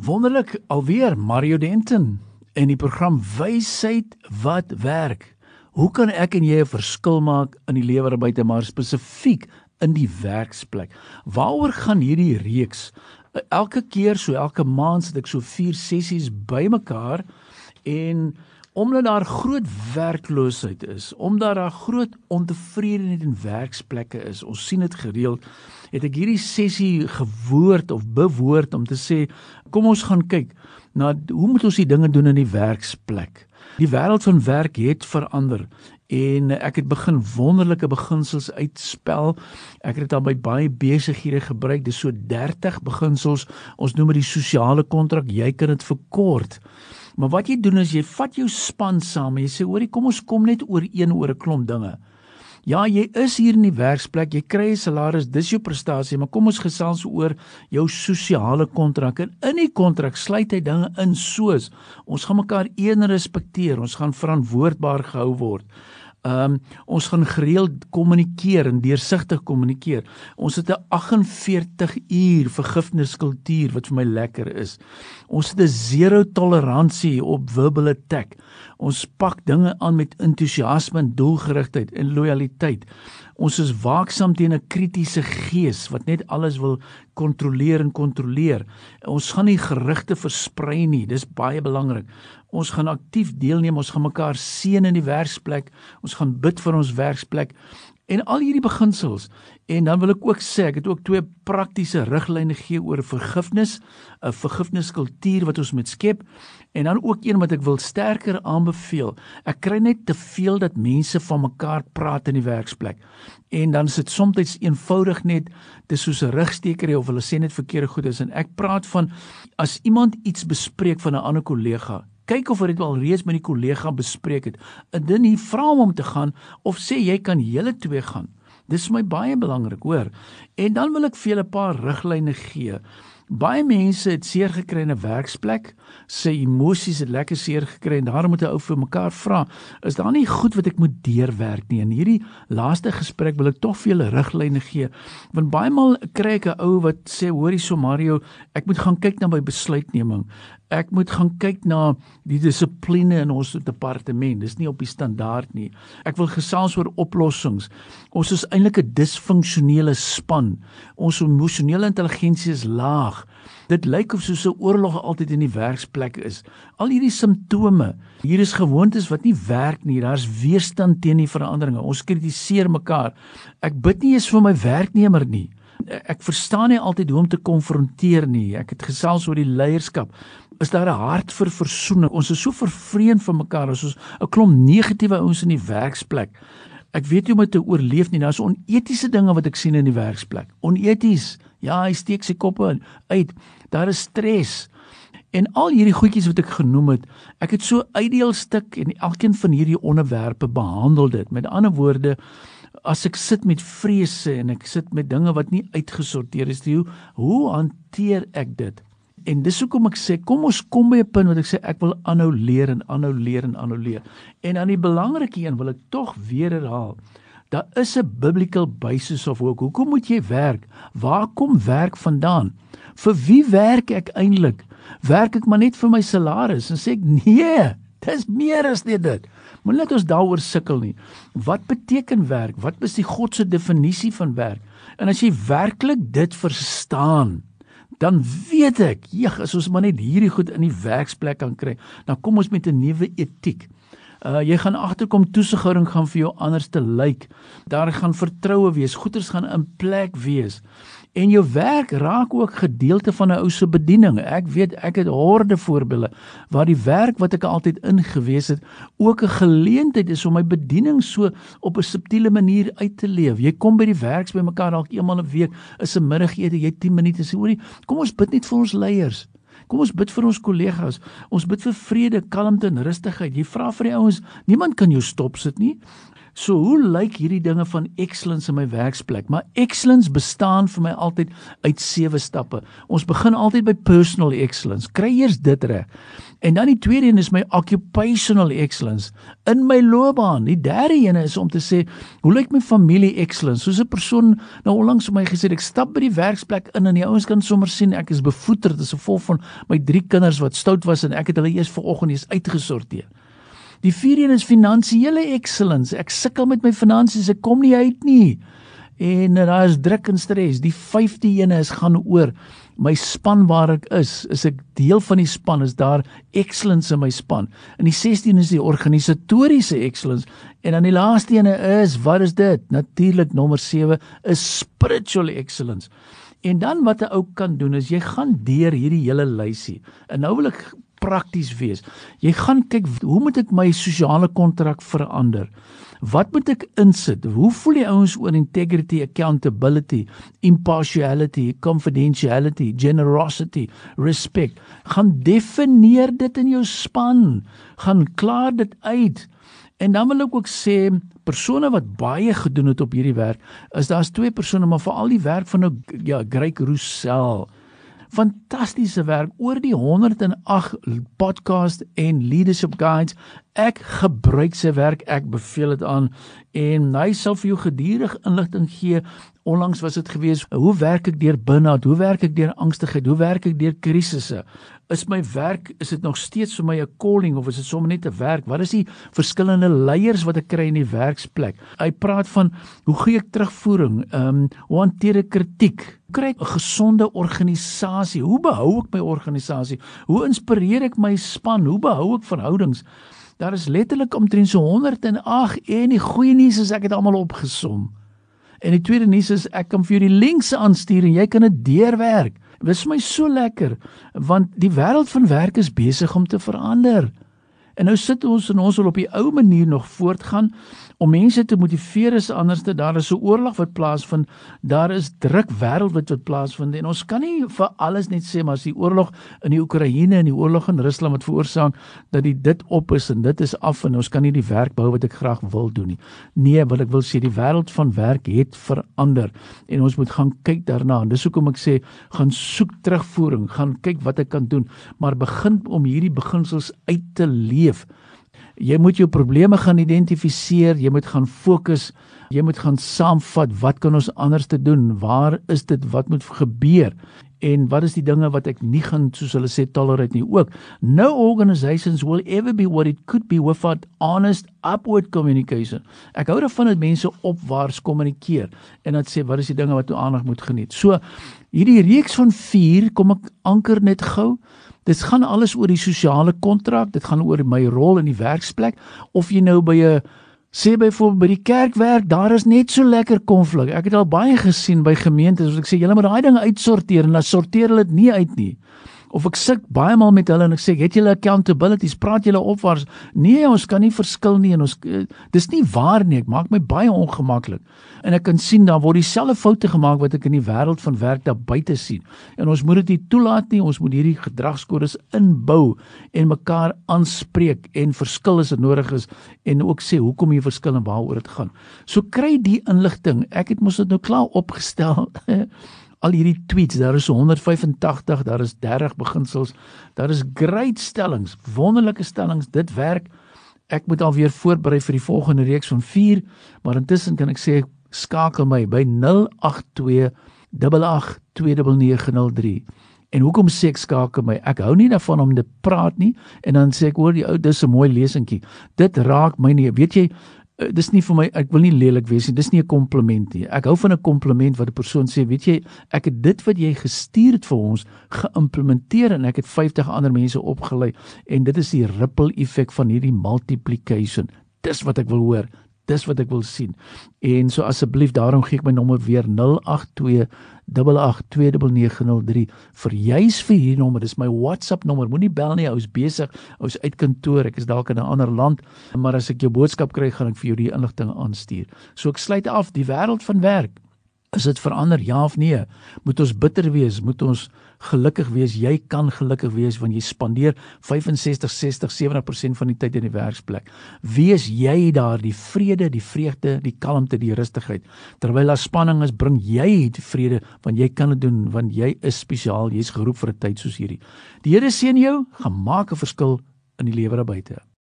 Wonderlik alweer Mario Denton en die program Wysheid wat werk. Hoe kan ek en jy 'n verskil maak in die lewer buite maar spesifiek in die werksplek? Waaroor gaan hierdie reeks? Elke keer so elke maand sit ek so 4 sessies bymekaar en omdat daar groot werkloosheid is, omdat daar groot ontevredenheid in werksplekke is. Ons sien dit gereeld. Het ek hierdie sessie gewoord of bewoord om te sê, kom ons gaan kyk na hoe moet ons die dinge doen in die werksplek? Die wêreld van werk het verander en ek het begin wonderlike beginsels uitspel. Ek het dit al by baie besighede gebruik. Dis so 30 beginsels. Ons noem dit die sosiale kontrak. Jy kan dit verkort. Maar wat jy doen is jy vat jou span saam en jy sê hoorie kom ons kom net ooreen oor 'n klomp dinge. Ja, jy is hier in die werksplek, jy kry 'n salaris, dis jou prestasie, maar kom ons gesels oor jou sosiale kontrak. En in die kontrak sluit hy dinge in soos ons gaan mekaar een respekteer, ons gaan verantwoordbaar gehou word. Ehm um, ons gaan gereeld kommunikeer en deursigtig kommunikeer. Ons het 'n 48 uur vergifniskultuur wat vir my lekker is. Ons het 'n zero toleransie op verbal attack. Ons pak dinge aan met entoesiasme en doelgerigtheid en lojaliteit. Ons is waaksaam teen 'n kritiese gees wat net alles wil kontroleer en kontroleer. Ons gaan nie gerugte versprei nie. Dis baie belangrik. Ons gaan aktief deelneem. Ons gaan mekaar seën in die werksplek. Ons gaan bid vir ons werksplek en al hierdie beginsels. En dan wil ek ook sê ek het ook twee praktiese riglyne gee oor vergifnis, 'n vergifniskultuur wat ons moet skep en dan ook een wat ek wil sterker aanbeveel. Ek kry net te veel dat mense van mekaar praat in die werksplek. En dan is dit soms eenvoudig net dis soos 'n rugsteker of hulle sê net verkeerde goedes en ek praat van as iemand iets bespreek van 'n ander kollega kyk of hy dit al reeds met die kollega bespreek het. Indien hy vra hom om te gaan of sê jy kan julle twee gaan. Dis vir my baie belangrik, hoor. En dan wil ek vir julle 'n paar riglyne gee. Baie mense het seer gekry in 'n werksplek, sy emosies het lekker seer gekry en daarom moet 'n ou vir mekaar vra, is daar nie goed wat ek moet deurwerk nie. In hierdie laaste gesprek wil ek tog vir julle riglyne gee. Want baie maal kry ek 'n ou wat sê, "Hoorie so Mario, ek moet gaan kyk na my besluitneming ek moet gaan kyk na die dissipline in ons departement. Dis nie op die standaard nie. Ek wil gesels oor oplossings. Ons is eintlik 'n disfunksionele span. Ons emosionele intelligensie is laag. Dit lyk of soos 'n oorlog altyd in die werksplek is. Al hierdie simptome, hier is gewoontes wat nie werk nie. Daar's weerstand teen die veranderinge. Ons kritiseer mekaar. Ek bid nie eens vir my werknemer nie. Ek verstaan nie altyd hoe om te konfronteer nie. Ek het gesels oor die leierskap is daar 'n hart vir versoening. Ons is so vervreemd van mekaar ons 'n klomp negatiewe ouens in die werksplek. Ek weet nie hoe om dit te oorleef nie. Daar's onetiese dinge wat ek sien in die werksplek. Oneties. Ja, hy steek sy kop uit. Daar is stres. En al hierdie goedjies wat ek genoem het, ek het so uitdeelstuk en elkeen van hierdie onderwerpe behandel dit. Met ander woorde, as ek sit met vrese en ek sit met dinge wat nie uitgesorteer is nie, hoe, hoe hanteer ek dit? En dis hoekom ek sê kom ons kom by 'n punt wat ek sê ek wil aanhou leer en aanhou leer en aanhou leer. En aan die belangrike een wil ek tog weer herhaal. Daar is 'n biblical basis of hoe hoekom moet jy werk? Waar kom werk vandaan? Vir wie werk ek eintlik? Werk ek maar net vir my salaris en sê ek nee, dis meer as net dit. Moenie net ons daaroor sukkel nie. Wat beteken werk? Wat is die God se definisie van werk? En as jy werklik dit verstaan, dan weet ek, jeg, as ons maar net hierdie goed in die werksplek kan kry, dan kom ons met 'n nuwe etiek. Uh jy gaan agterkom toesighouding gaan vir jou anders te lyk. Daar gaan vertroue wees, goeders gaan in plek wees. En jou werk raak ook gedeelte van 'n ou se bediening. Ek weet ek het horde voorbeelde waar die werk wat ek altyd ingewees het ook 'n geleentheid is om my bediening so op 'n subtiele manier uit te leef. Jy kom by die werks by mekaar dalk eenmal 'n week, is 'n middagete, jy 10 minute sê hoorie, kom ons bid net vir ons leiers. Kom ons bid vir ons kollegas. Ons bid vir vrede, kalmte en rustigheid. Jy vra vir die ouens, niemand kan jou stop sit nie. So hoe lyk hierdie dinge van excellence in my werksplek? Maar excellence bestaan vir my altyd uit sewe stappe. Ons begin altyd by personal excellence. Kry eers dit reg. En dan die tweede een is my occupational excellence in my loopbaan. Die derde een is om te sê, hoe lyk my familie excellence? Soos 'n persoon nou onlangs vir my gesê ek stap by die werksplek in en die ouens kan sommer sien ek is bevoeterd as gevolg van my drie kinders wat stout was en ek het hulle eers vanoggend eens uitgesorteer. Die vierde een is finansiële excellence. Ek sukkel met my finansies, ek kom nie uit nie. En eh, daar is druk en stres. Die vyfde een is gaan oor my span waar ek is. Is ek deel van die span? Is daar excellence in my span? En die 16 is die organisatoriese excellence. En dan die laaste een is, wat is dit? Natuurlik nommer 7 is spiritual excellence. En dan wat 'n ou kan doen is jy gaan deur hierdie hele lysie. En nou wil ek prakties wees. Jy gaan kyk hoe moet ek my sosiale kontrak verander? Wat moet ek insit? Hoe voel die ouens oor integrity, accountability, impartiality, confidentiality, generosity, respect? Gaan definieer dit in jou span. Gaan klaar dit uit. En dan wil ek ook sê persone wat baie gedoen het op hierdie werk, is daar's twee persone maar veral die werk van 'n ja, Greg Roussel fantastiese werk oor die 108 podcast en leadership guides. Ek gebruik sy werk, ek beveel dit aan en hy sal vir jou gedurig inligting gee. Onlangs was dit gewees, hoe werk ek deur burn-out? Hoe werk ek deur angstigheid? Hoe werk ek deur krisisse? Is my werk is dit nog steeds vir my 'n calling of is dit sommer net 'n werk? Wat is die verskillende leiers wat ek kry in die werksplek? Hy praat van hoe gee ek terugvoering? Ehm um, hoe hanteer ek kritiek? Kry ek 'n gesonde organisasie? Hoe behou ek my organisasie? Hoe inspireer ek my span? Hoe behou ek verhoudings? Daar is letterlik omtrent so 108 en die goeie nuus is ek het almal opgesom. En die tweede nuus is ek kan vir jou die links aanstuur en jy kan dit deurwerk. Dit is my so lekker want die wêreld van werk is besig om te verander. En nou sit ons en ons wil op die ou manier nog voortgaan om mense te motiveer is anderste daar is 'n oorlog wat plaasvind daar is druk wêreldwyd wat plaasvind. En ons kan nie vir alles net sê maar as die oorlog in die Oekraïne en die oorlog in Rusland wat veroorsaak dat die dit op is en dit is af en ons kan nie die werk bou wat ek graag wil doen nie. Nee wat ek wil sê die wêreld van werk het verander en ons moet gaan kyk daarna. En dis hoekom ek sê gaan soek terugvoering gaan kyk wat ek kan doen maar begin om hierdie beginsels uit te leef Jy moet jou probleme gaan identifiseer, jy moet gaan fokus, jy moet gaan saamvat wat kan ons anders te doen? Waar is dit wat moet gebeur? En wat is die dinge wat ek nie gaan soos hulle sê tolerate nie ook? No organizations will ever be what it could be without honest upward communication. Ek hou daarvan dat mense opwaarts kommunikeer en dan sê wat is die dinge wat toe aandag moet geniet. So hierdie reeks van 4 kom ek anker net gou. Dit gaan alles oor die sosiale kontrak, dit gaan oor my rol in die werksplek of jy nou by 'n sê byvoorbeeld by die kerk werk, daar is net so lekker konflik. Ek het al baie gesien by gemeentes wat ek sê julle moet daai dinge uitsorteer en dan sorteer hulle dit nie uit nie of ek sit baie maal met hulle en ek sê het julle accountabilities? Praat julle opwaarts. Nee ons kan nie verskil nie en ons eh, dis nie waar nie. Ek maak my baie ongemaklik. En ek kan sien dan word dieselfde foute gemaak wat ek in die wêreld van werk daar buite sien. En ons moet dit nie toelaat nie. Ons moet hierdie gedragskodes inbou en mekaar aanspreek en verskil as dit nodig is en ook sê hoekom jy verskil en waaroor dit gaan. So kry die inligting. Ek het mos dit nou klaar opgestel al hierdie tweets, daar is 185, daar is 30 beginsels, daar is great stellings, wonderlike stellings, dit werk. Ek moet alweer voorberei vir die volgende reeks van 4, maar intussen kan ek sê skakel my by 082 8829903. En hoekom sê ek skakel my? Ek hou nie daarvan om te praat nie en dan sê ek hoor die ou dis 'n mooi lesentjie. Dit raak my nie. Weet jy, dis nie vir my ek wil nie lelik wees nie dis nie 'n kompliment nie. Ek hou van 'n kompliment wat 'n persoon sê weet jy ek het dit wat jy gestuur het vir ons geïmplementeer en ek het 50 ander mense opgelei en dit is die ripple effek van hierdie multiplication. Dis wat ek wil hoor dis wat ek wil sien. En so asseblief daarom gee ek my nommer weer 082 8829903 vir juis vir hierdie nommer. Dis my WhatsApp nommer. Moenie bel nie ou's besig ou's uit kantoor. Ek is dalk in 'n ander land maar as ek jou boodskap kry gaan ek vir jou die inligting aanstuur. So ek sluit af die wêreld van werk Is dit verander ja of nee? Moet ons bitter wees? Moet ons gelukkig wees? Jy kan gelukkig wees want jy spandeer 65, 60, 70% van die tyd in die werksplek. Wees jy daar die vrede, die vreugde, die kalmte, die rustigheid. Terwyl daar spanning is, bring jy die vrede want jy kan dit doen want jy is spesiaal. Jy's geroep vir 'n tyd soos hierdie. Die Here seën jou, gemaak 'n verskil in die lewe daar buite.